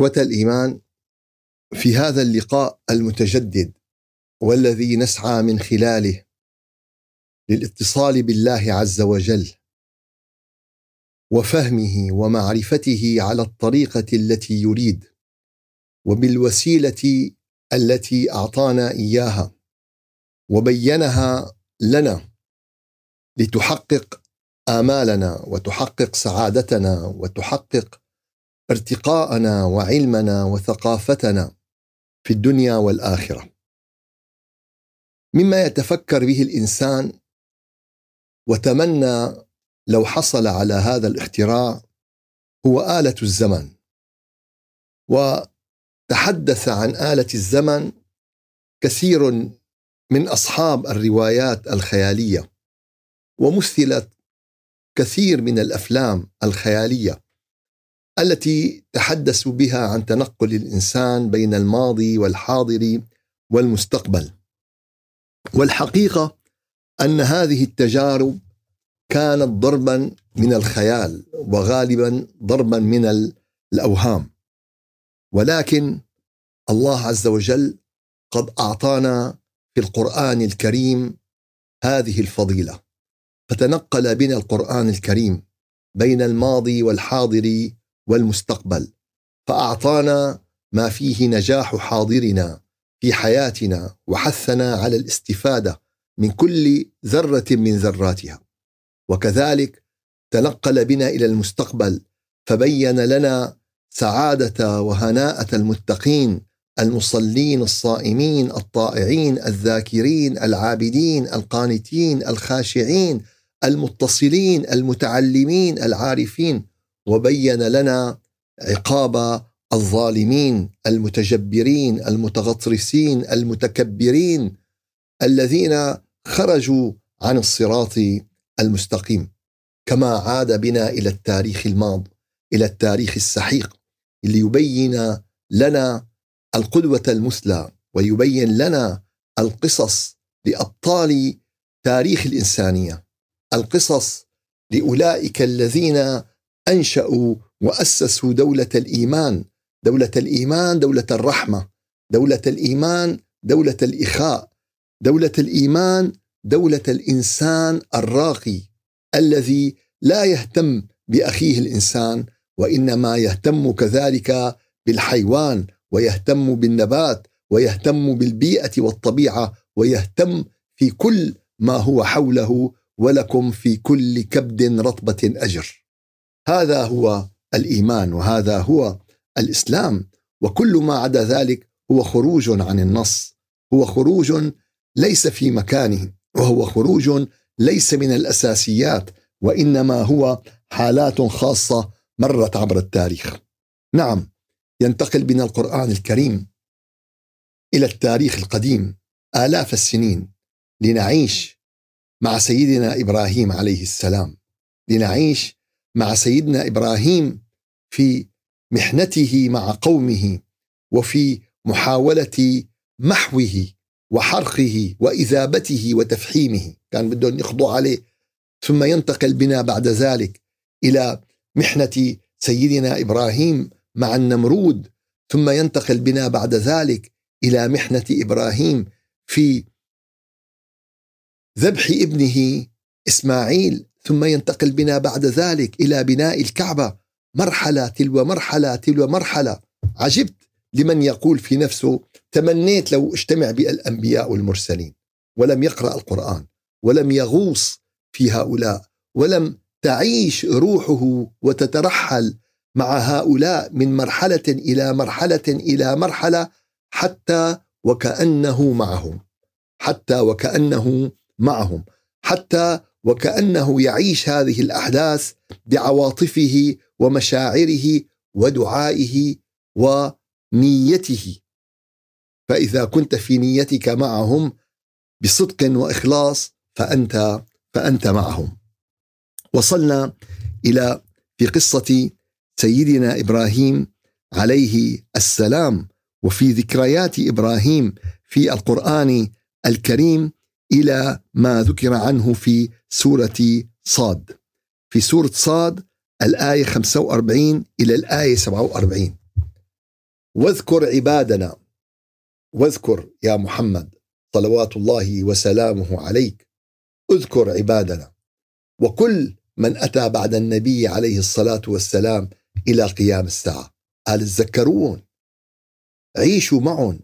إخوة الإيمان في هذا اللقاء المتجدد والذي نسعى من خلاله للاتصال بالله عز وجل وفهمه ومعرفته على الطريقة التي يريد وبالوسيلة التي أعطانا إياها وبينها لنا لتحقق آمالنا وتحقق سعادتنا وتحقق ارتقاءنا وعلمنا وثقافتنا في الدنيا والآخرة. مما يتفكر به الإنسان وتمنى لو حصل على هذا الاختراع هو آلة الزمن. وتحدث عن آلة الزمن كثير من أصحاب الروايات الخيالية ومثلت كثير من الأفلام الخيالية. التي تحدثوا بها عن تنقل الإنسان بين الماضي والحاضر والمستقبل. والحقيقة أن هذه التجارب كانت ضربا من الخيال وغالبا ضربا من الأوهام. ولكن الله عز وجل قد أعطانا في القرآن الكريم هذه الفضيلة. فتنقل بنا القرآن الكريم بين الماضي والحاضر والمستقبل فأعطانا ما فيه نجاح حاضرنا في حياتنا وحثنا على الاستفادة من كل ذرة من ذراتها. وكذلك تنقل بنا إلى المستقبل فبين لنا سعادة وهناءة المتقين المصلين الصائمين الطائعين الذاكرين العابدين القانتين الخاشعين المتصلين المتعلمين العارفين. وبين لنا عقاب الظالمين المتجبرين المتغطرسين المتكبرين الذين خرجوا عن الصراط المستقيم. كما عاد بنا إلى التاريخ الماض إلى التاريخ السحيق ليبين لنا القدوة المثلى ويبين لنا القصص لأبطال تاريخ الإنسانية القصص لأولئك الذين أنشأوا وأسسوا دولة الإيمان. دولة الإيمان دولة الرحمة. دولة الإيمان دولة الإخاء. دولة الإيمان دولة الإنسان الراقي الذي لا يهتم بأخيه الإنسان وإنما يهتم كذلك بالحيوان ويهتم بالنبات ويهتم بالبيئة والطبيعة ويهتم في كل ما هو حوله ولكم في كل كبد رطبة أجر. هذا هو الإيمان وهذا هو الإسلام. وكل ما عدا ذلك هو خروج عن النص هو خروج ليس في مكانه وهو خروج ليس من الأساسيات وإنما هو حالات خاصة مرت عبر التاريخ. نعم ينتقل بنا القرآن الكريم إلى التاريخ القديم آلاف السنين لنعيش مع سيدنا إبراهيم عليه السلام لنعيش مع سيدنا إبراهيم في محنته مع قومه وفي محاولة محوه وحرقه وإذابته وتفحيمه. كان بدهم يقضوا عليه. ثم ينتقل بنا بعد ذلك إلى محنة سيدنا إبراهيم مع النمرود. ثم ينتقل بنا بعد ذلك إلى محنة إبراهيم في ذبح ابنه إسماعيل. ثم ينتقل بنا بعد ذلك إلى بناء الكعبة. مرحلة تلو مرحلة تلو مرحلة. عجبت لمن يقول في نفسه تمنيت لو اجتمع بالأنبياء والمرسلين. ولم يقرأ القرآن ولم يغوص في هؤلاء ولم تعيش روحه وتترحل مع هؤلاء من مرحلة إلى مرحلة إلى مرحلة حتى وكأنه معهم. حتى وكأنه معهم. حتى وكأنه يعيش هذه الأحداث بعواطفه ومشاعره ودعائه ونيته. فإذا كنت في نيتك معهم بصدق وإخلاص فأنت فأنت معهم. وصلنا إلى في قصة سيدنا إبراهيم عليه السلام وفي ذكريات إبراهيم في القرآن الكريم إلى ما ذكر عنه في سورة صاد. في سورة صاد الآية 45 إلى الآية 47 واذكر عبادنا. واذكر يا محمد صلوات الله وسلامه عليك. اذكر عبادنا. وكل من أتى بعد النبي عليه الصلاة والسلام إلى قيام الساعة. قال تذكرون؟ عيشوا معهم.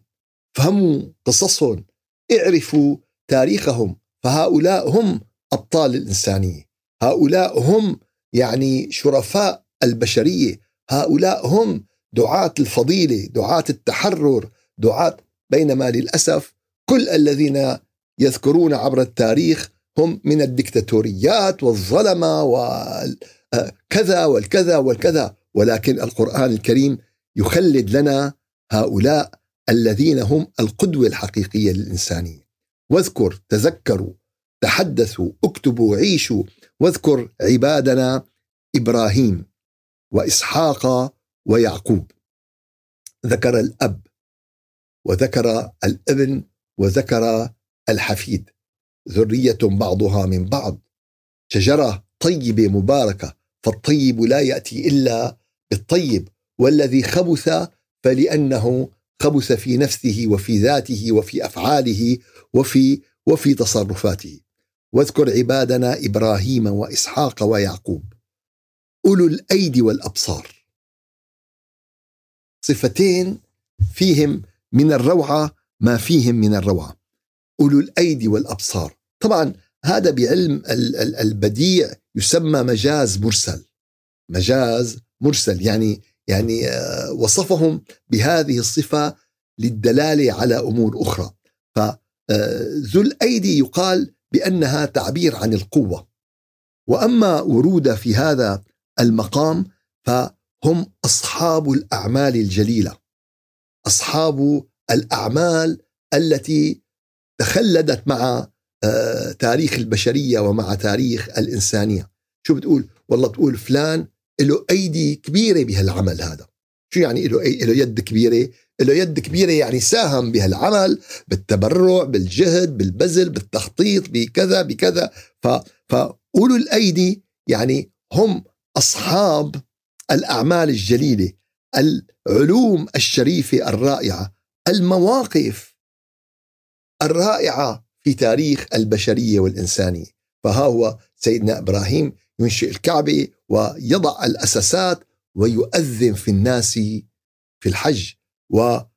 فهموا قصصهم. اعرفوا تاريخهم. فهؤلاء هم ابطال الإنسانية. هؤلاء هم يعني شرفاء البشرية. هؤلاء هم دعاة الفضيلة دعاة التحرر دعاة بينما للأسف كل الذين يذكرون عبر التاريخ هم من الدكتاتوريات والظلمة وكذا والكذا والكذا. ولكن القرآن الكريم يخلد لنا هؤلاء الذين هم القدوة الحقيقية للإنسانية. واذكر تذكروا تحدثوا اكتبوا عيشوا. واذكر عبادنا إبراهيم وإسحاق ويعقوب. ذكر الأب وذكر الابن وذكر الحفيد. ذرية بعضها من بعض. شجرة طيبة مباركة فالطيب لا يأتي إلا بالطيب. والذي خبث فلأنه خبث في نفسه وفي ذاته وفي أفعاله وفي وفي تصرفاته. واذكر عبادنا إبراهيم وإسحاق ويعقوب. أولو الايدي والأبصار. صفتين فيهم من الروعة ما فيهم من الروعة. أولو الايدي والأبصار. طبعا هذا بعلم البديع يسمى مجاز مرسل. مجاز مرسل يعني يعني آه، وصفهم بهذه الصفة للدلالة على أمور أخرى. فذو الايدي يقال بأنها تعبير عن القوة. وأما ورود في هذا المقام فهم أصحاب الأعمال الجليلة أصحاب الأعمال التي تخلدت مع آه، تاريخ البشرية ومع تاريخ الإنسانية. شو بتقول؟ والله بتقول فلان له أيدي كبيرة بهالعمل هذا. شو يعني له له يد كبيرة. له يد كبيرة يعني ساهم بهالعمل بالتبرع بالجهد بالبذل بالتخطيط بكذا بكذا. ف فأولو الأيدي يعني هم أصحاب الأعمال الجليلة العلوم الشريفة الرائعة المواقف الرائعة في تاريخ البشرية والإنسانية. فها هو سيدنا إبراهيم ينشئ الكعبة ويضع الأساسات ويؤذن في الناس في الحج. وها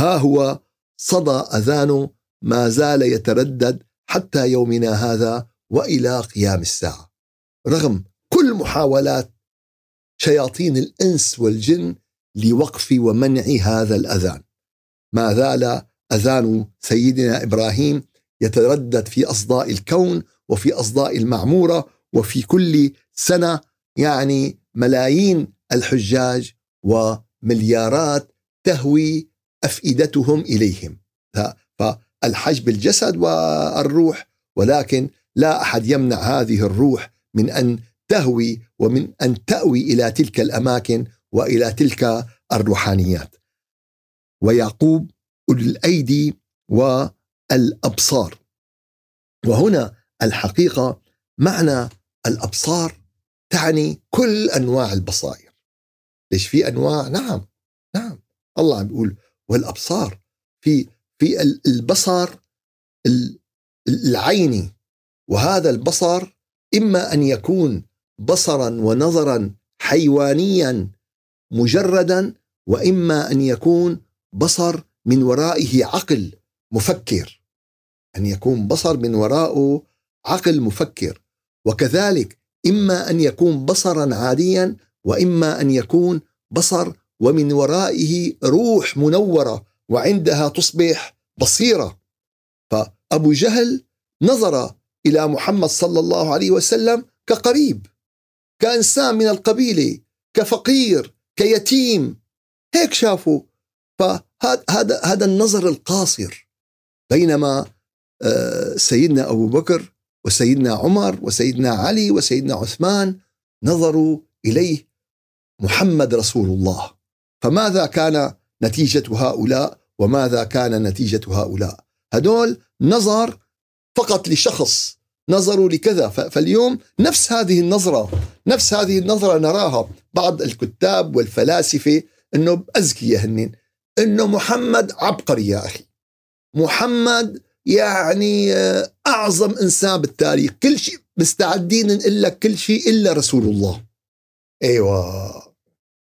هو صدى اذانه ما زال يتردد حتى يومنا هذا وإلى قيام الساعة. رغم كل محاولات شياطين الإنس والجن لوقف ومنع هذا الأذان. ما زال أذان سيدنا إبراهيم يتردد في أصداء الكون وفي أصداء المعمورة وفي كل سنة يعني ملايين الحجاج ومليارات تهوي أفئدتهم إليهم. فالحج بالجسد والروح ولكن لا أحد يمنع هذه الروح من أن تهوي ومن أن تأوي إلى تلك الأماكن وإلى تلك الروحانيات. ويعقوب أولي الأيدي والأبصار. وهنا الحقيقة معنى الأبصار تعني كل أنواع البصائر. ليش في أنواع؟ نعم نعم. الله عم بيقول والأبصار في في البصر العيني وهذا البصر إما أن يكون بصرا ونظرا حيوانيا مجردا وإما أن يكون بصر من ورائه عقل مفكر. أن يكون بصر من وراءه عقل مفكر. وكذلك إما أن يكون بصرا عاديا وإما أن يكون بصر ومن ورائه روح منورة وعندها تصبح بصيرة. فأبو جهل نظر إلى محمد صلى الله عليه وسلم كقريب كإنسان من القبيلة كفقير كيتيم. هيك شافوا. فهذا هذا هذا النظر القاصر بينما آه، سيدنا أبو بكر وسيدنا عمر وسيدنا علي وسيدنا عثمان نظروا إليه محمد رسول الله. فماذا كان نتيجة هؤلاء وماذا كان نتيجة هؤلاء؟ هدول نظر فقط لشخص نظروا لكذا. فاليوم نفس هذه النظرة نفس هذه النظرة نراها بعض الكتاب والفلاسفة أنه أذكياء هن إنه محمد عبقري يا أخي. محمد يعني آه، أعظم إنسان بالتاريخ. كل شيء مستعدين نقول لك كل شيء إلا رسول الله. أيوه.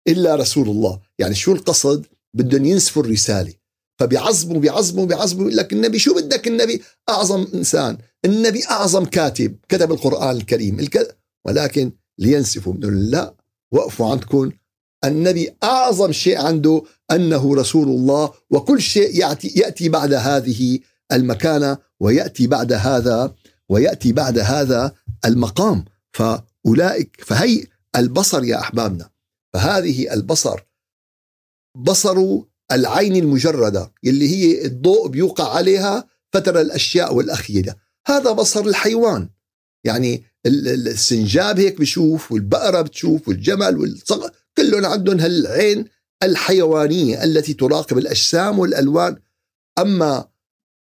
إلا رسول الله. يعني شو القصد؟ بدهم ينسفوا الرسالة. فبيعظموا بيعظموا بيعظموا يقول لك النبي شو بدك؟ النبي أعظم إنسان. النبي أعظم كاتب. كتب القرآن الكريم. الك... ولكن لينسفوا. لا وقفوا عندكم. النبي أعظم شيء عنده أنه رسول الله وكل شيء يأتي يأتي بعد هذه المكانة ويأتي بعد هذا ويأتي بعد هذا المقام. فأولئك فهي البصر يا أحبابنا. فهذه البصر بصر العين المجردة اللي هي الضوء بيوقع عليها فترى الأشياء والأخيدة. هذا بصر الحيوان. يعني السنجاب هيك بشوف والبقرة بتشوف والجمل والصقر كلهم عندهم هالعين الحيوانية التي تراقب الأجسام والألوان. أما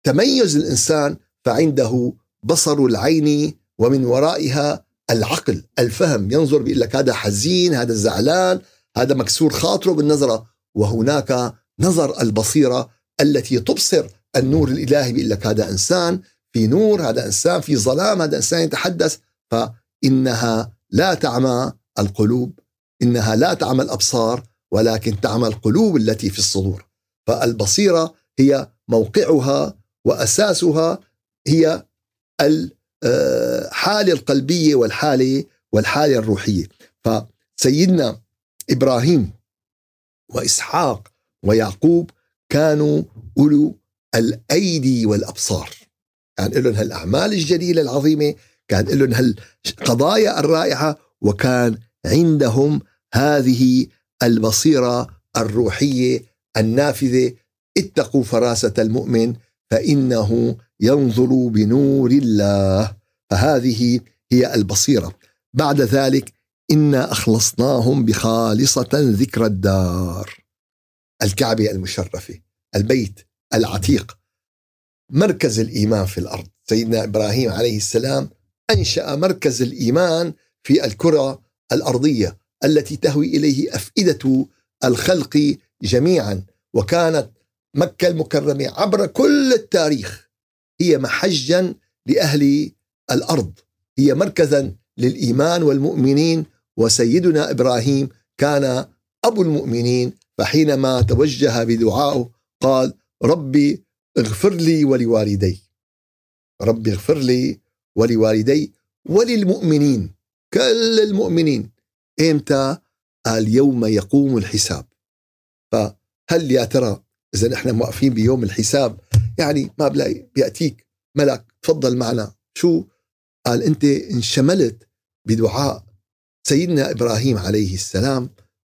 تميز الإنسان فعنده بصر العين ومن ورائها العقل الفهم ينظر بيقول لك هذا حزين هذا زعلان هذا مكسور خاطره بالنظرة. وهناك نظر البصيرة التي تبصر النور الإلهي بيقول لك هذا إنسان في نور هذا إنسان في ظلام هذا إنسان يتحدث. فإنها لا تعمى القلوب إنها لا تعمى الأبصار ولكن تعمى القلوب التي في الصدور. فالبصيرة هي موقعها وأساسها هي الحاله القلبية والحالة والحالة الروحية. فسيدنا إبراهيم وإسحاق ويعقوب كانوا أولو الأيدي والأبصار. كان لهم هالأعمال الجليلة العظيمة كان لهم هالقضايا الرائعة وكان عندهم هذه البصيره الروحية النافذة اتقوا فراسة المؤمن فإنه ينظر بنور الله. فهذه هي البصيرة. بعد ذلك إنا أخلصناهم بخالصة ذكر الدار. الكعبة المشرفة البيت العتيق مركز الإيمان في الأرض. سيدنا إبراهيم عليه السلام أنشأ مركز الإيمان في الكرة الأرضية التي تهوي إليه أفئدة الخلق جميعا. وكانت مكة المكرمة عبر كل التاريخ. هي محجا لأهل الأرض. هي مركزا للإيمان والمؤمنين وسيدنا إبراهيم كان أبو المؤمنين فحينما توجه بدعائه قال ربي اغفر لي ولوالدي. ربي اغفر لي ولوالدي وللمؤمنين. كل المؤمنين. إمتى؟ قال يوم يقوم الحساب. فهل يا ترى إذا نحن موقفين بيوم الحساب يعني ما بلاقي بيأتيك ملك تفضل معنا. شو؟ قال أنت انشملت بدعاء سيدنا إبراهيم عليه السلام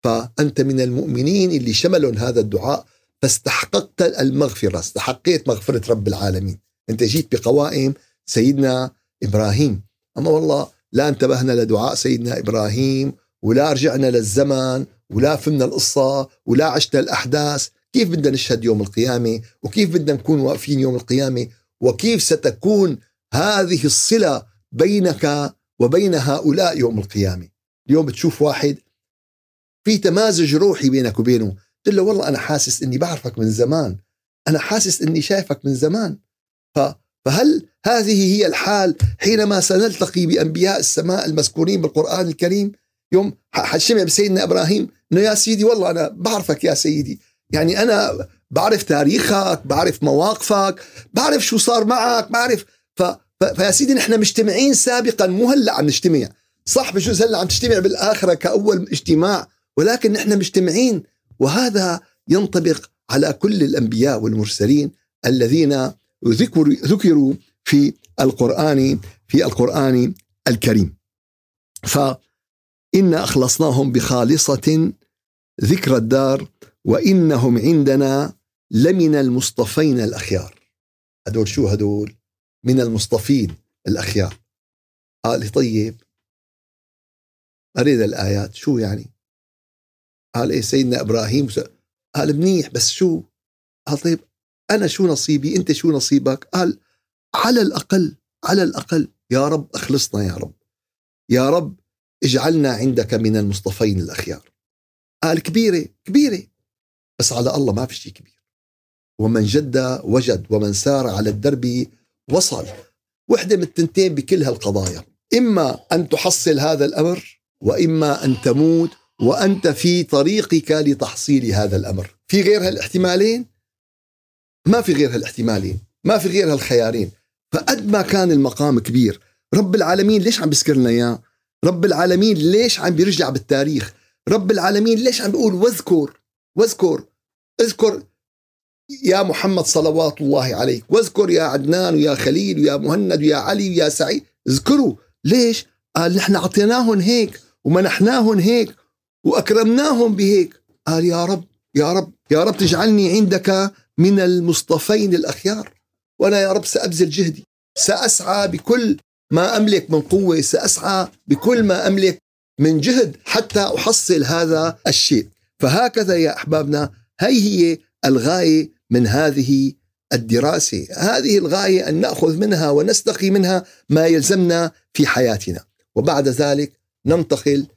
فأنت من المؤمنين اللي شملهم هذا الدعاء فاستحققت المغفرة استحقيت مغفرة رب العالمين. أنت جيت بقوائم سيدنا إبراهيم. أما والله لا انتبهنا لدعاء سيدنا إبراهيم ولا رجعنا للزمن ولا فهمنا القصة ولا عشنا الأحداث. كيف بدنا نشهد يوم القيامة؟ وكيف بدنا نكون واقفين يوم القيامة؟ وكيف ستكون هذه الصلة بينك وبين هؤلاء يوم القيامة؟ اليوم بتشوف واحد في تمازج روحي بينك وبينه. قلت له والله أنا حاسس إني بعرفك من زمان. أنا حاسس إني شايفك من زمان. ف فهل هذه هي الحال حينما سنلتقي بأنبياء السماء المذكورين بالقرآن الكريم؟ يوم حشمع بسيدنا إبراهيم إنه يا سيدي والله أنا بعرفك يا سيدي. يعني أنا بعرف تاريخك بعرف مواقفك بعرف شو صار معك بعرف ف... ف... فيا سيدي نحن مجتمعين سابقا مو هلأ عم نجتمع صح بجوز هلأ عم تجتمع بالآخرة كأول اجتماع ولكن نحن مجتمعين وهذا ينطبق على كل الأنبياء والمرسلين الذين ذكروا ذكروا في القرآن في القرآن الكريم. فإن أخلصناهم بخالصة ذكر الدار وإنهم عندنا لمن المصطفين الأخيار. هدول شو هدول؟ من المصطفين الأخيار. قال طيب أريد الآيات شو يعني؟ قال إيه سيدنا إبراهيم قال منيح بس شو؟ قال طيب أنا شو نصيبي؟ أنت شو نصيبك؟ قال على الأقل على الأقل يا رب أخلصنا يا رب. يا رب اجعلنا عندك من المصطفين الأخيار. قال كبيرة كبيرة. بس على الله ما في شيء كبير. ومن جد وجد ومن سار على الدرب وصل. وحدة من التنتين بكل هالقضايا. إما أن تحصل هذا الأمر وإما أن تموت وأنت في طريقك لتحصيل هذا الأمر. في غير هالاحتمالين؟ ما في غير هالاحتمالين. ما في غير هالخيارين. فقد ما كان المقام كبير. رب العالمين ليش عم بيذكر لنا إياه؟ رب العالمين ليش عم بيرجع بالتاريخ؟ رب العالمين ليش عم بيقول واذكر؟ واذكر اذكر يا محمد صلوات الله عليك واذكر يا عدنان ويا خليل ويا مهند ويا علي ويا سعيد اذكروا. ليش؟ قال نحن أعطيناهم هيك ومنحناهم هيك وأكرمناهم بهيك. قال يا رب يا رب يا رب تجعلني عندك من المصطفين الأخيار وأنا يا رب سأبذل جهدي سأسعى بكل ما أملك من قوة سأسعى بكل ما أملك من جهد حتى أحصل هذا الشيء. فهكذا يا أحبابنا هي هي الغاية من هذه الدراسة. هذه الغاية أن نأخذ منها ونستقي منها ما يلزمنا في حياتنا. وبعد ذلك ننتقل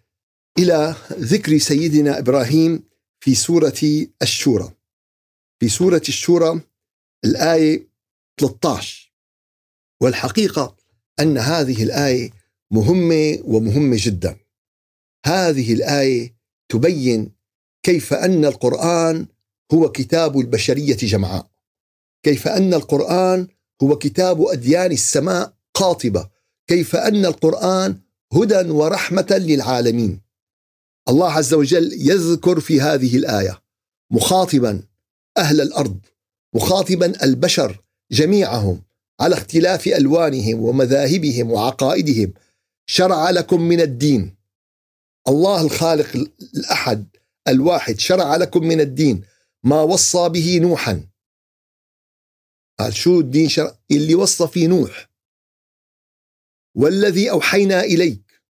إلى ذكر سيدنا إبراهيم في سورة الشورى. في سورة الشورى الآية 13 والحقيقة أن هذه الآية مهمة ومهمة جدا. هذه الآية تبين كيف أن القرآن هو كتاب البشرية جمعاء. كيف أن القرآن هو كتاب أديان السماء قاطبة. كيف أن القرآن هدى ورحمة للعالمين. الله عز وجل يذكر في هذه الآية مخاطبا أهل الأرض مخاطبا البشر جميعهم على اختلاف ألوانهم ومذاهبهم وعقائدهم. شرع لكم من الدين. الله الخالق الأحد الواحد شرع لكم من الدين ما وصى به نوحا. قال شو الدين شرع؟ اللي وصى فيه نوح. والذي أوحينا إليك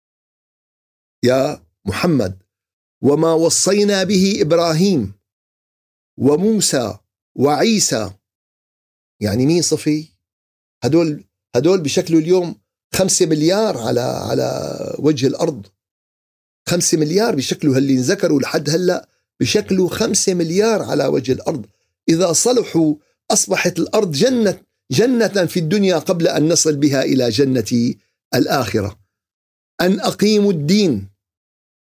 يا محمد وما وصينا به إبراهيم وموسى وعيسى. يعني مين صفي؟ هدول هدول بشكله اليوم خمسة مليار على على وجه الأرض. خمسة مليار بشكله اللي انذكروا لحد هلأ بشكله خمسة مليار على وجه الأرض. إذا صلحوا أصبحت الأرض جنة جنة في الدنيا قبل أن نصل بها إلى جنة الآخرة. أن أقيموا الدين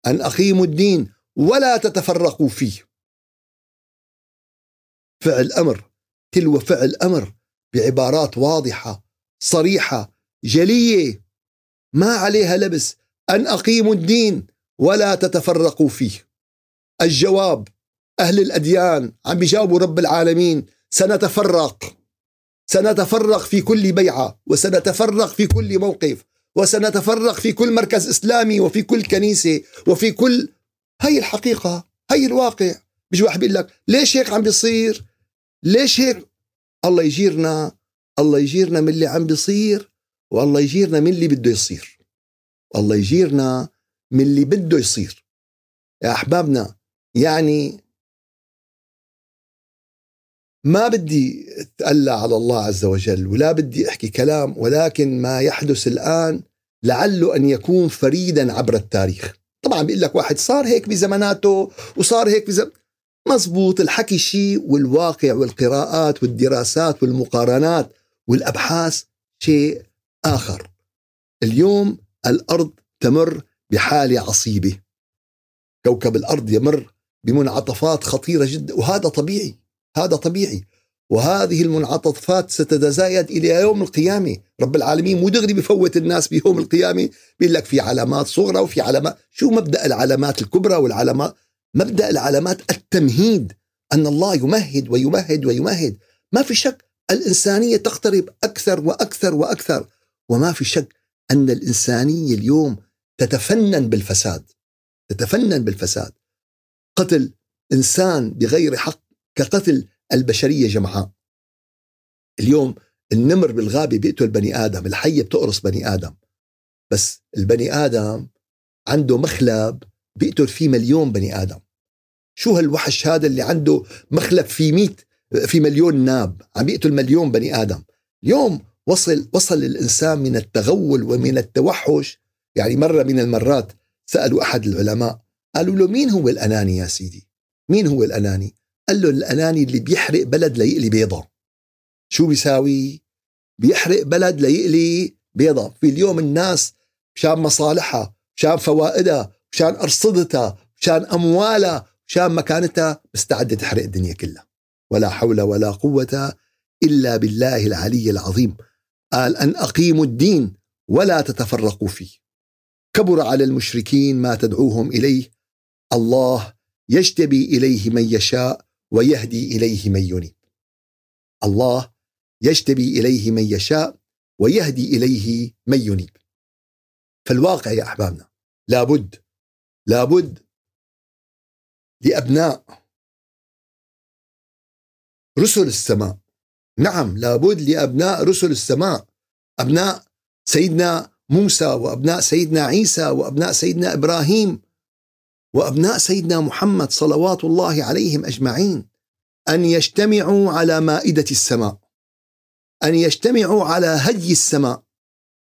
أن أقيموا الدين ولا تتفرقوا فيه. فعل أمر تلو فعل أمر بعبارات واضحة صريحة جلية. ما عليها لبس. أن أقيموا الدين ولا تتفرقوا فيه. الجواب أهل الأديان عم بيجاوبوا رب العالمين سنتفرق. سنتفرق في كل بيعة وسنتفرق في كل موقف وسنتفرق في كل مركز إسلامي وفي كل كنيسة وفي كل هي الحقيقة هي الواقع. بيجي واحد بيقول لك ليش هيك عم بيصير؟ ليش هيك؟ الله يجيرنا الله يجيرنا من اللي عم بيصير والله يجيرنا من اللي بده يصير. الله يجيرنا من اللي بده يصير. يا أحبابنا يعني ما بدي أتألى على الله عز وجل ولا بدي أحكي كلام ولكن ما يحدث الآن لعله أن يكون فريدا عبر التاريخ. طبعا بيقول لك واحد صار هيك بزماناته وصار هيك بزم... مزبوط الحكي شيء والواقع والقراءات والدراسات والمقارنات والأبحاث شيء آخر. اليوم الأرض تمر بحاله عصيبة. كوكب الأرض يمر بمنعطفات خطيرة جدا وهذا طبيعي هذا طبيعي. وهذه المنعطفات ستتزايد إلى يوم القيامة، رب العالمين مو دغري بفوت الناس بيوم القيامة، بيقول لك في علامات صغرى وفي علامات، شو مبدأ العلامات الكبرى والعلامات؟ مبدأ العلامات التمهيد، أن الله يمهد ويمهد ويمهد، ما في شك الإنسانية تقترب أكثر وأكثر وأكثر، وما في شك أن الإنسانية اليوم تتفنن بالفساد، تتفنن بالفساد. قتل إنسان بغير حق كقتل البشرية جمعاء. اليوم النمر بالغابة بيقتل بني آدم، الحية بتقرص بني آدم. بس البني آدم عنده مخلب بيقتل فيه مليون بني آدم. شو هالوحش هذا اللي عنده مخلب في 100 في مليون ناب عم بيقتل مليون بني آدم اليوم وصل وصل الإنسان من التغول ومن التوحش يعني مرة من المرات سألوا أحد العلماء قالوا له مين هو الأناني يا سيدي؟ مين هو الأناني؟ قال له الأناني اللي بيحرق بلد ليقلي بيضة. شو بيساوي؟ بيحرق بلد ليقلي بيضة. في اليوم الناس مشان مصالحها مشان فوائدها مشان أرصدتها مشان أموالها مشان مكانتها مستعدة تحرق الدنيا كلها. ولا حول ولا قوة إلا بالله العلي العظيم. قال أن أقيموا الدين ولا تتفرقوا فيه. كبر على المشركين ما تدعوهم إليه. الله يجتبي إليه من يشاء ويهدي إليه من ينيب. الله يجتبي إليه من يشاء ويهدي إليه من ينيب. فالواقع يا أحبابنا لابد لابد لأبناء رسل السماء. نعم لابد لأبناء رسل السماء. أبناء سيدنا موسى وأبناء سيدنا عيسى وأبناء سيدنا إبراهيم وأبناء سيدنا محمد صلوات الله عليهم أجمعين. أن يجتمعوا على مائدة السماء. أن يجتمعوا على هدي السماء.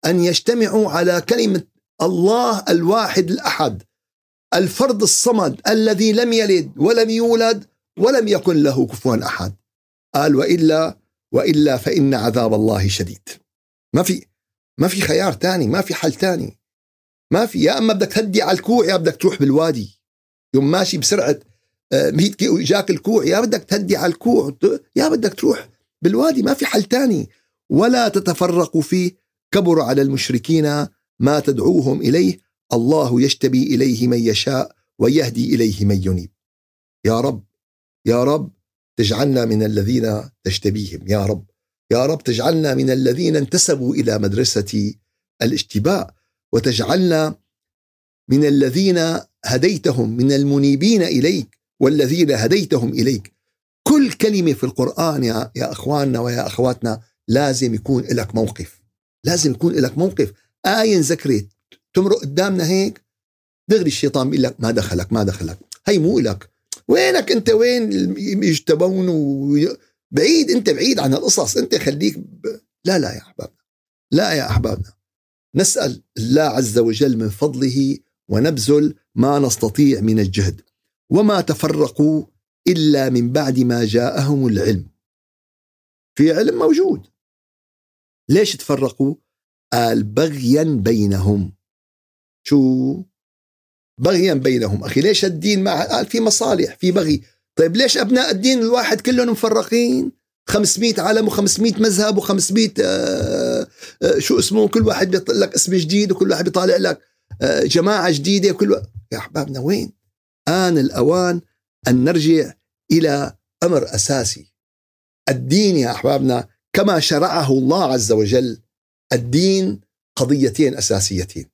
أن يجتمعوا على كلمة الله الواحد الأحد. الفرد الصمد الذي لم يلد ولم يولد ولم يكن له كفوا أحد. قال وإلا وإلا فإن عذاب الله شديد. ما في ما في خيار تاني ما في حل تاني. ما في يا أما بدك تهدي على الكوع يا بدك تروح بالوادي. يوم ماشي بسرعة 100 كيلو اجاك الكوع يا بدك تهدي على الكوع يا بدك تروح بالوادي ما في حل تاني. ولا تتفرقوا فيه كبر على المشركين ما تدعوهم إليه. الله يجتبي إليه من يشاء ويهدي إليه من ينيب. يا رب يا رب تجعلنا من الذين تجتبيهم يا رب. يا رب تجعلنا من الذين انتسبوا إلى مدرسة الاشتباء وتجعلنا من الذين هديتهم من المنيبين إليك والذين هديتهم إليك. كل كلمة في القرآن يا يا إخواننا ويا أخواتنا لازم يكون لك موقف. لازم يكون لك موقف. آية ذكرت تمرق قدامنا هيك؟ دغري الشيطان بيقول لك ما دخلك ما دخلك. هي مو لك وينك أنت؟ وين يجتبون بعيد انت بعيد عن القصص انت خليك ب... لا لا يا أحبابنا لا يا أحبابنا. نسأل الله عز وجل من فضله ونبذل ما نستطيع من الجهد وما تفرقوا إلا من بعد ما جاءهم العلم. في علم موجود. ليش تفرقوا؟ قال بغيا بينهم. شو؟ بغيا بينهم. أخي ليش الدين مع قال في مصالح في بغي. طيب ليش أبناء الدين الواحد كلهم مفرقين؟ 500 عالم و500 مذهب و500 آه آه شو اسمه؟ كل واحد بيطلع لك اسم جديد وكل واحد بيطالع لك آه جماعة جديدة كل و... يا أحبابنا وين؟ آن الأوان أن نرجع إلى أمر أساسي. الدين يا أحبابنا كما شرعه الله عز وجل الدين قضيتين أساسيتين.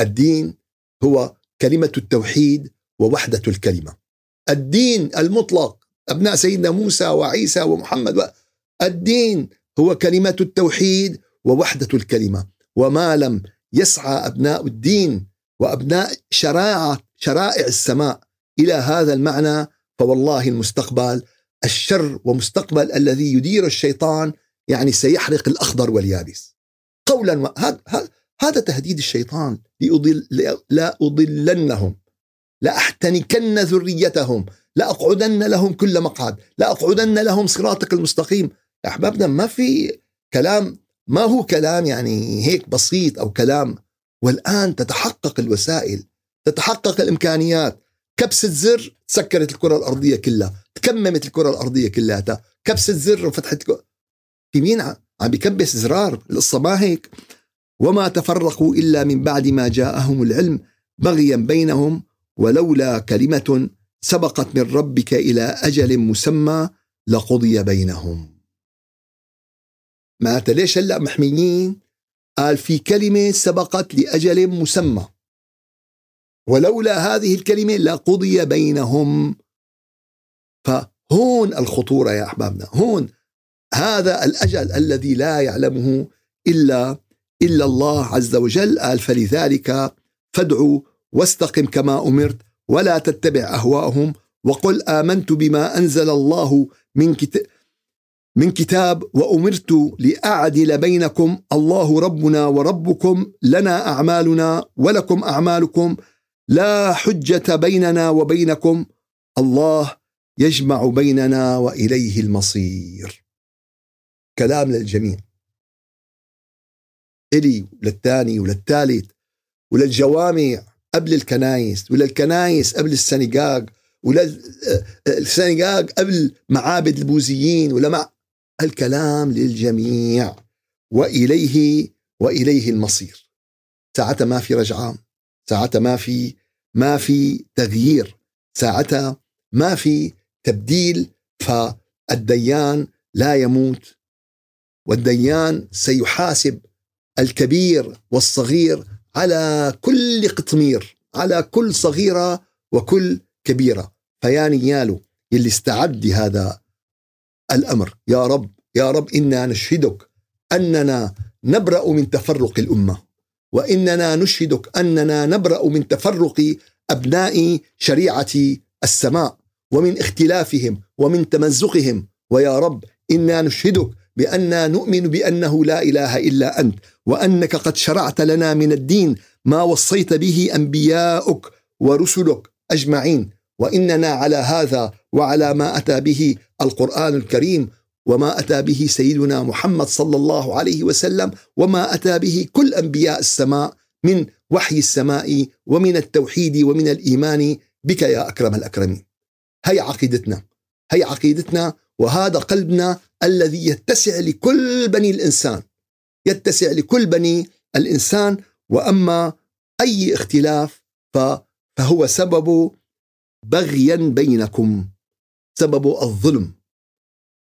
الدين هو كلمة التوحيد ووحدة الكلمة. الدين المطلق أبناء سيدنا موسى وعيسى ومحمد. الدين هو كلمة التوحيد ووحدة الكلمة. وما لم يسعى أبناء الدين وأبناء شرائع شرائع السماء إلى هذا المعنى فوالله المستقبل الشر ومستقبل الذي يدير الشيطان يعني سيحرق الأخضر واليابس. قولا هذا تهديد الشيطان لأضل لا أضلنهم. لأحتنكن ذريتهم لأقعدن لهم كل مقعد لأقعدن لهم صراطك المستقيم. أحبابنا ما في كلام ما هو كلام يعني هيك بسيط أو كلام. والآن تتحقق الوسائل تتحقق الإمكانيات. كبسة زر سكرت الكرة الأرضية كلها تكممت الكرة الأرضية كلها. كبسة زر وفتحت في مين عم بكبس زرار القصة ما هيك؟ وما تفرقوا إلا من بعد ما جاءهم العلم بغيا بينهم ولولا كلمة سبقت من ربك إلى أجل مسمى لقضي بينهم. ما ليش هلأ محميين؟ قال في كلمة سبقت لأجل مسمى. ولولا هذه الكلمة لقضي بينهم. فهون الخطورة يا أحبابنا. هون هذا الأجل الذي لا يعلمه إلا إلا الله عز وجل. قال فلذلك فادعوا واستقم كما أمرت ولا تتبع أهواءهم وقل آمنت بما أنزل الله من كتاب من كتاب وأمرت لأعدل بينكم الله ربنا وربكم لنا أعمالنا ولكم أعمالكم لا حجة بيننا وبينكم الله يجمع بيننا وإليه المصير. كلام للجميع. إلي وللثاني وللثالث وللجوامع قبل الكنايس وللكنايس قبل السنغاج وللسنغاج قبل معابد البوذيين ولمع الكلام للجميع. واليه وإليه المصير. ساعتها ما في رجعة ساعتها ما في ما في تغيير ساعتها ما في تبديل فالديان لا يموت. والديان سيحاسب الكبير والصغير على كل قطمير على كل صغيرة وكل كبيرة. فيا نياله يلي استعد لهذا الأمر. يا رب يا رب إنا نشهدك أننا نبرأ من تفرق الأمة وإننا نشهدك أننا نبرأ من تفرق أبناء شريعة السماء ومن اختلافهم ومن تمزقهم. ويا رب إنا نشهدك بأننا نؤمن بأنه لا إله إلا أنت وأنك قد شرعت لنا من الدين ما وصيت به أنبياؤك ورسلك أجمعين وإننا على هذا وعلى ما أتى به القرآن الكريم وما أتى به سيدنا محمد صلى الله عليه وسلم وما أتى به كل أنبياء السماء من وحي السماء ومن التوحيد ومن الإيمان بك يا أكرم الأكرمين. هي عقيدتنا هي عقيدتنا وهذا قلبنا الذي يتسع لكل بني الإنسان يتسع لكل بني الإنسان وأما أي اختلاف فهو سبب بغيا بينكم سبب الظلم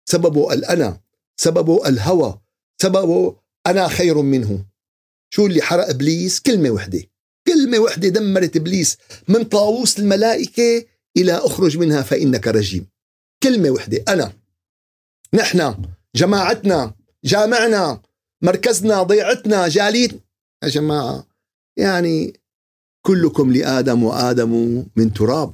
سببه الأنا سببه الهوى سببه أنا خير منه. شو اللي حرق إبليس؟ كلمة وحدة كلمة وحدة دمرت إبليس من طاووس الملائكة إلى أخرج منها فإنك رجيم. كلمة وحدة. أنا نحن جماعتنا جامعنا مركزنا ضيعتنا جاليت. يا جماعة يعني كلكم لآدم وآدم من تراب.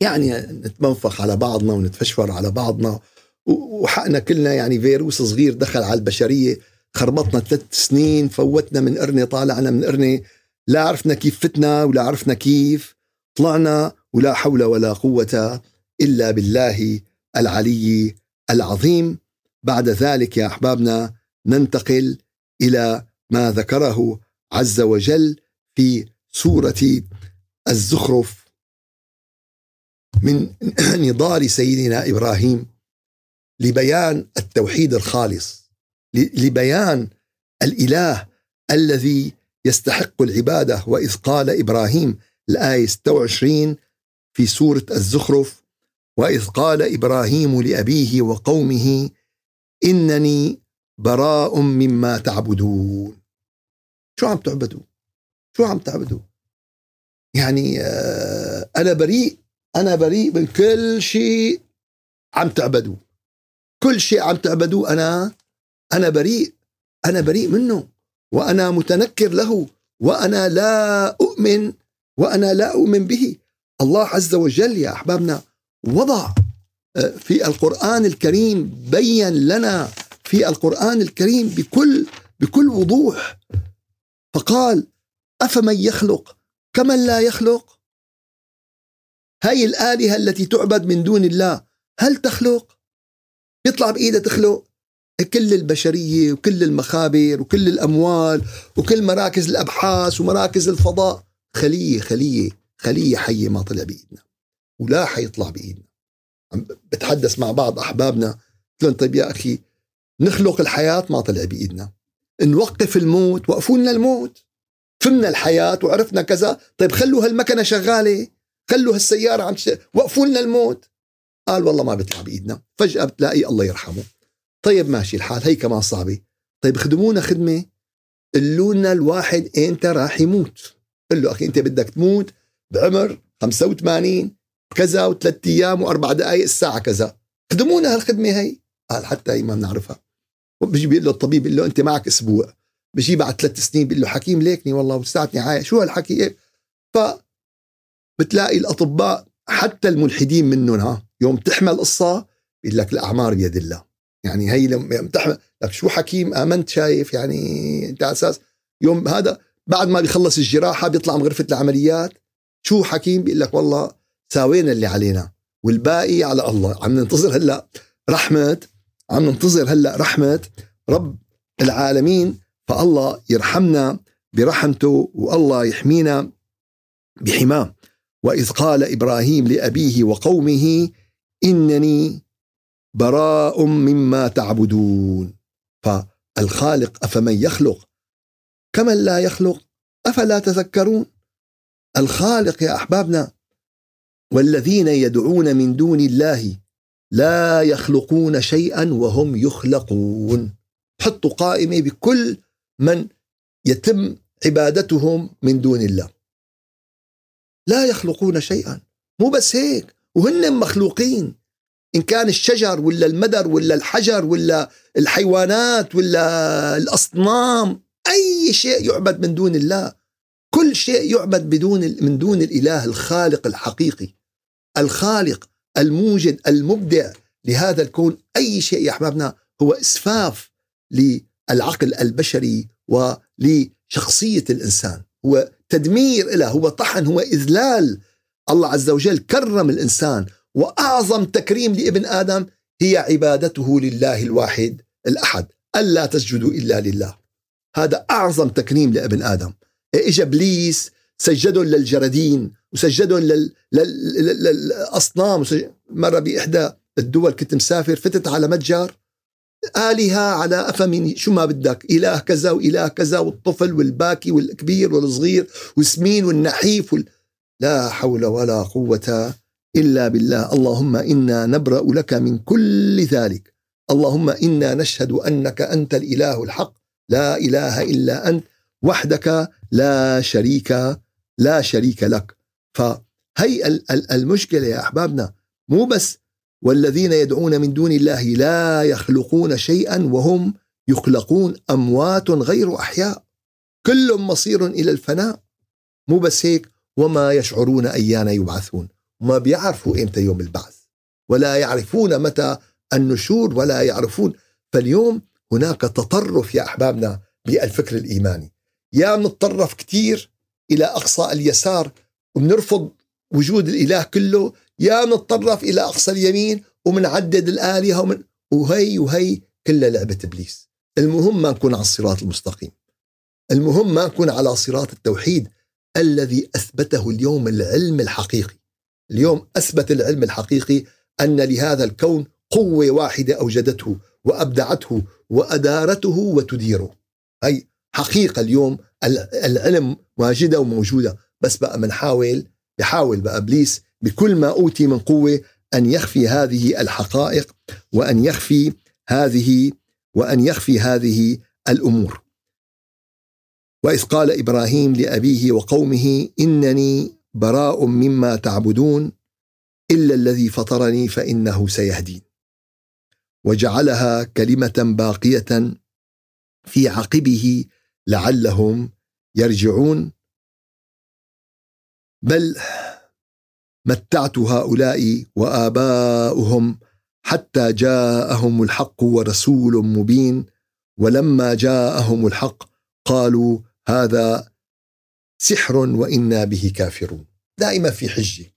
يعني نتمنفخ على بعضنا ونتفشفر على بعضنا. وحقنا كلنا يعني فيروس صغير دخل على البشرية. خربطنا ثلاث سنين فوتنا من قرنه طالعنا من قرنه لا عرفنا كيف فتنا ولا عرفنا كيف طلعنا ولا حول ولا قوة إلا بالله العلي العظيم. بعد ذلك يا أحبابنا ننتقل إلى ما ذكره عز وجل في سورة الزخرف من نضال سيدنا إبراهيم لبيان التوحيد الخالص لبيان الإله الذي يستحق العبادة. وإذ قال إبراهيم الآية 26 في سورة الزخرف وإذ قال إبراهيم لأبيه وقومه إنني براء مما تعبدون. شو عم تعبدوا؟ شو عم تعبدوا؟ يعني آه، أنا بريء أنا بريء من كل شيء عم تعبدوا كل شيء عم تعبدوه أنا أنا بريء أنا بريء منه وأنا متنكر له وأنا لا أؤمن وأنا لا أؤمن به. الله عز وجل يا أحبابنا وضع آه، في القرآن الكريم بين لنا في القرآن الكريم بكل بكل وضوح. فقال أفمن يخلق؟ كمن لا يخلق؟ هاي الآلهة التي تعبد من دون الله هل تخلق؟ يطلع بايده تخلق. كل البشرية وكل المخابر وكل الأموال وكل مراكز الأبحاث ومراكز الفضاء. خلية خلية خلية حية ما طلع بإيدنا. ولا حيطلع بإيدنا. بتحدث مع بعض أحبابنا قلت لهم طيب يا أخي نخلق الحياة ما طلع بإيدنا. نوقف الموت وقفوا لنا الموت. فهمنا الحياة وعرفنا كذا. طيب خلوا هالمكنة شغالة خلوا هالسيارة عم وقفوا لنا الموت. قال والله ما بيطلع بإيدنا. فجأة بتلاقي الله يرحمه. طيب ماشي الحال هي كمان صعبه طيب خدمونا خدمة. قلوا لنا الواحد إمتى راح يموت. قل له أخي إنت بدك تموت بعمر 85 كذا وثلاث أيام وأربع دقائق الساعة كذا. خدمونا هالخدمة هي؟ قال حتى هي ما بنعرفها. بيجي بيقول له الطبيب بيقول له أنت معك أسبوع. بيجي بعد ثلاث سنين بيقول له حكيم ليكني والله وساعتني عايش شو هالحكي؟ ف بتلاقي الأطباء حتى الملحدين منهم ها يوم تحمل قصة بيقول لك الأعمار بيد الله. يعني هي لما تحمل لك شو حكيم؟ آمنت شايف يعني أنت على أساس يوم هذا بعد ما بيخلص الجراحة بيطلع من غرفة العمليات شو حكيم؟ بيقول لك والله ساوينا اللي علينا. والباقي على الله. عم ننتظر هلأ رحمة عم ننتظر هلأ رحمة رب العالمين فالله يرحمنا برحمته والله يحمينا بحماه. وإذ قال إبراهيم لأبيه وقومه إنني براء مما تعبدون. فالخالق أفمن يخلق؟ كمن لا يخلق؟ أفلا تذكرون؟ الخالق يا أحبابنا والذين يدعون من دون الله لا يخلقون شيئا وهم يخلقون. حطوا قائمه بكل من يتم عبادتهم من دون الله. لا يخلقون شيئا. مو بس هيك وهن مخلوقين. إن كان الشجر ولا المدر ولا الحجر ولا الحيوانات ولا الأصنام أي شيء يعبد من دون الله. كل شيء يعبد بدون من دون الإله الخالق الحقيقي. الخالق الموجد المبدع لهذا الكون. أي شيء يا أحبابنا هو إسفاف للعقل البشري ولشخصية الإنسان. هو تدمير له هو طحن هو إذلال. الله عز وجل كرم الإنسان وأعظم تكريم لابن آدم هي عبادته لله الواحد الأحد ألا تسجدوا إلا لله. هذا أعظم تكريم لابن آدم. إجا إبليس سجدهم للجردين وسجدهم لل... لل... للأصنام. مرة بإحدى الدول كنت مسافر فتت على متجر آلهة على أفم شو ما بدك إله كذا وإله كذا والطفل والباكي والكبير والصغير والسمين والنحيف وال... لا حول ولا قوة إلا بالله. اللهم إنا نبرأ لك من كل ذلك. اللهم إنا نشهد أنك أنت الإله الحق. لا إله إلا أنت وحدك لا شريك لا شريك لك. فهي المشكلة يا أحبابنا مو بس والذين يدعون من دون الله لا يخلقون شيئا وهم يخلقون أموات غير أحياء. كل مصير إلى الفناء. مو بس هيك وما يشعرون أيان يبعثون. ما بيعرفوا إمتى يوم البعث. ولا يعرفون متى النشور ولا يعرفون. فاليوم هناك تطرف يا أحبابنا بالفكر الإيماني. يا نتطرف كثير إلى أقصى اليسار وبنرفض وجود الإله كله يا نتطرف إلى أقصى اليمين ومنعدد الآلهة ومن وهي وهي كلها لعبة إبليس. المهم ما نكون على الصراط المستقيم. المهم ما نكون على صراط التوحيد الذي أثبته اليوم العلم الحقيقي. اليوم أثبت العلم الحقيقي أن لهذا الكون قوة واحدة أوجدته وأبدعته وأدارته وتديره. هي حقيقة اليوم العلم واجدة وموجودة. بس بقى بنحاول بحاول بقى إبليس بكل ما أوتي من قوة أن يخفي هذه الحقائق وأن يخفي هذه وأن يخفي هذه الأمور. وإذ قال إبراهيم لأبيه وقومه إنني براء مما تعبدون إلا الذي فطرني فإنه سيهدين. وجعلها كلمة باقية في عقبه لعلهم يرجعون بل متعت هؤلاء وآباؤهم حتى جاءهم الحق ورسول مبين ولما جاءهم الحق قالوا هذا سحر وإنا به كافرون. دائما في حجة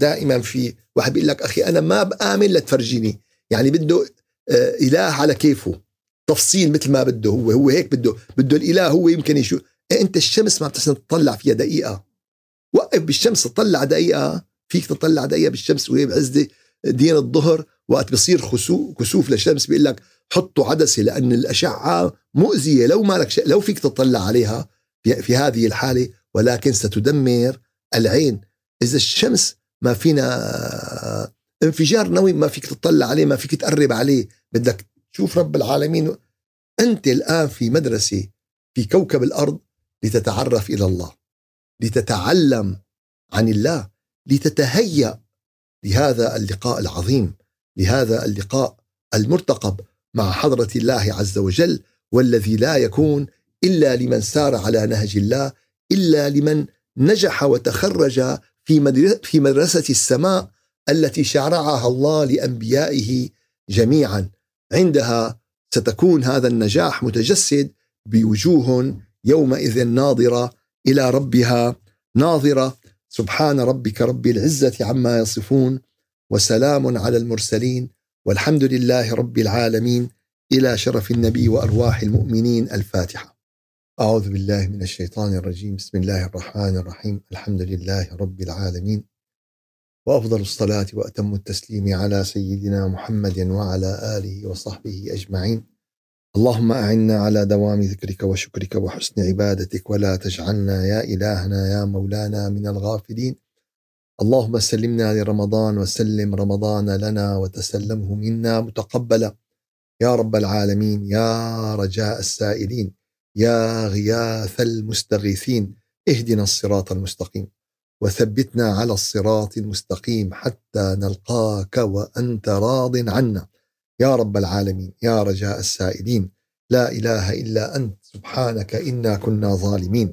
دائما في واحد بيقول لك أخي أنا ما بآمن لتفرجيني يعني بده آه، إله على كيفه. تفصيل مثل ما بده هو هو هيك بده بده الإله هو يمكن يشوف. إيه أنت الشمس ما بتحسن تطلع فيها دقيقة. وقف بالشمس تطلع دقيقة فيك تطلع دقيقة بالشمس وهي بعز دين الظهر وقت بصير كسوف للشمس بيقول لك حطوا عدسة لأن الأشعة مؤذية لو ما لك لو فيك تطلع عليها في, في هذه الحالة ولكن ستدمر العين. إذا الشمس ما فينا انفجار نووي ما فيك تطلع عليه ما فيك تقرب عليه. بدك تشوف رب العالمين انت الآن في مدرسة في كوكب الأرض لتتعرف إلى الله. لتتعلم عن الله لتتهيأ لهذا اللقاء العظيم لهذا اللقاء المرتقب مع حضرة الله عز وجل والذي لا يكون إلا لمن سار على نهج الله إلا لمن نجح وتخرج في في مدرسة السماء التي شرعها الله لأنبيائه جميعا. عندها ستكون هذا النجاح متجسد بوجوه يومئذ ناظرة إلى ربها ناظرة سبحان ربك رب العزة عما يصفون وسلام على المرسلين والحمد لله رب العالمين إلى شرف النبي وأرواح المؤمنين الفاتحة. أعوذ بالله من الشيطان الرجيم، بسم الله الرحمن الرحيم، الحمد لله رب العالمين. وأفضل الصلاة وأتم التسليم على سيدنا محمد وعلى آله وصحبه أجمعين. اللهم أعنا على دوام ذكرك وشكرك وحسن عبادتك ولا تجعلنا يا إلهنا يا مولانا من الغافلين. اللهم سلمنا لرمضان وسلم رمضان لنا وتسلمه منا متقبلا. يا رب العالمين يا رجاء السائلين يا غياث المستغيثين اهدنا الصراط المستقيم وثبتنا على الصراط المستقيم حتى نلقاك وأنت راض عنا يا رب العالمين يا رجاء السائلين لا إله إلا أنت سبحانك إنا كنا ظالمين.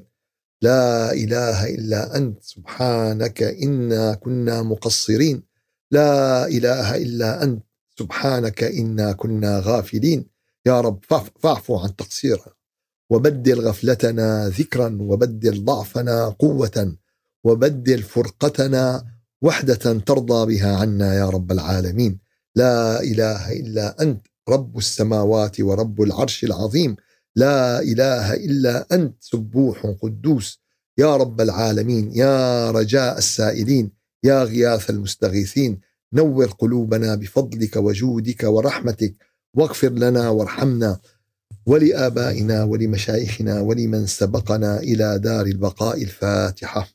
لا إله إلا أنت سبحانك إنا كنا مقصرين. لا إله إلا أنت سبحانك إنا كنا غافلين. يا رب فاعفو عن تقصيرنا وبدل غفلتنا ذكرا وبدل ضعفنا قوة وبدل فرقتنا وحدة ترضى بها عنا يا رب العالمين. لا إله إلا أنت رب السماوات ورب العرش العظيم. لا إله إلا أنت سبوح قدوس. يا رب العالمين يا رجاء السائلين يا غياث المستغيثين نور قلوبنا بفضلك وجودك ورحمتك. واغفر لنا وارحمنا ولآبائنا ولمشايخنا ولمن سبقنا إلى دار البقاء الفاتحة.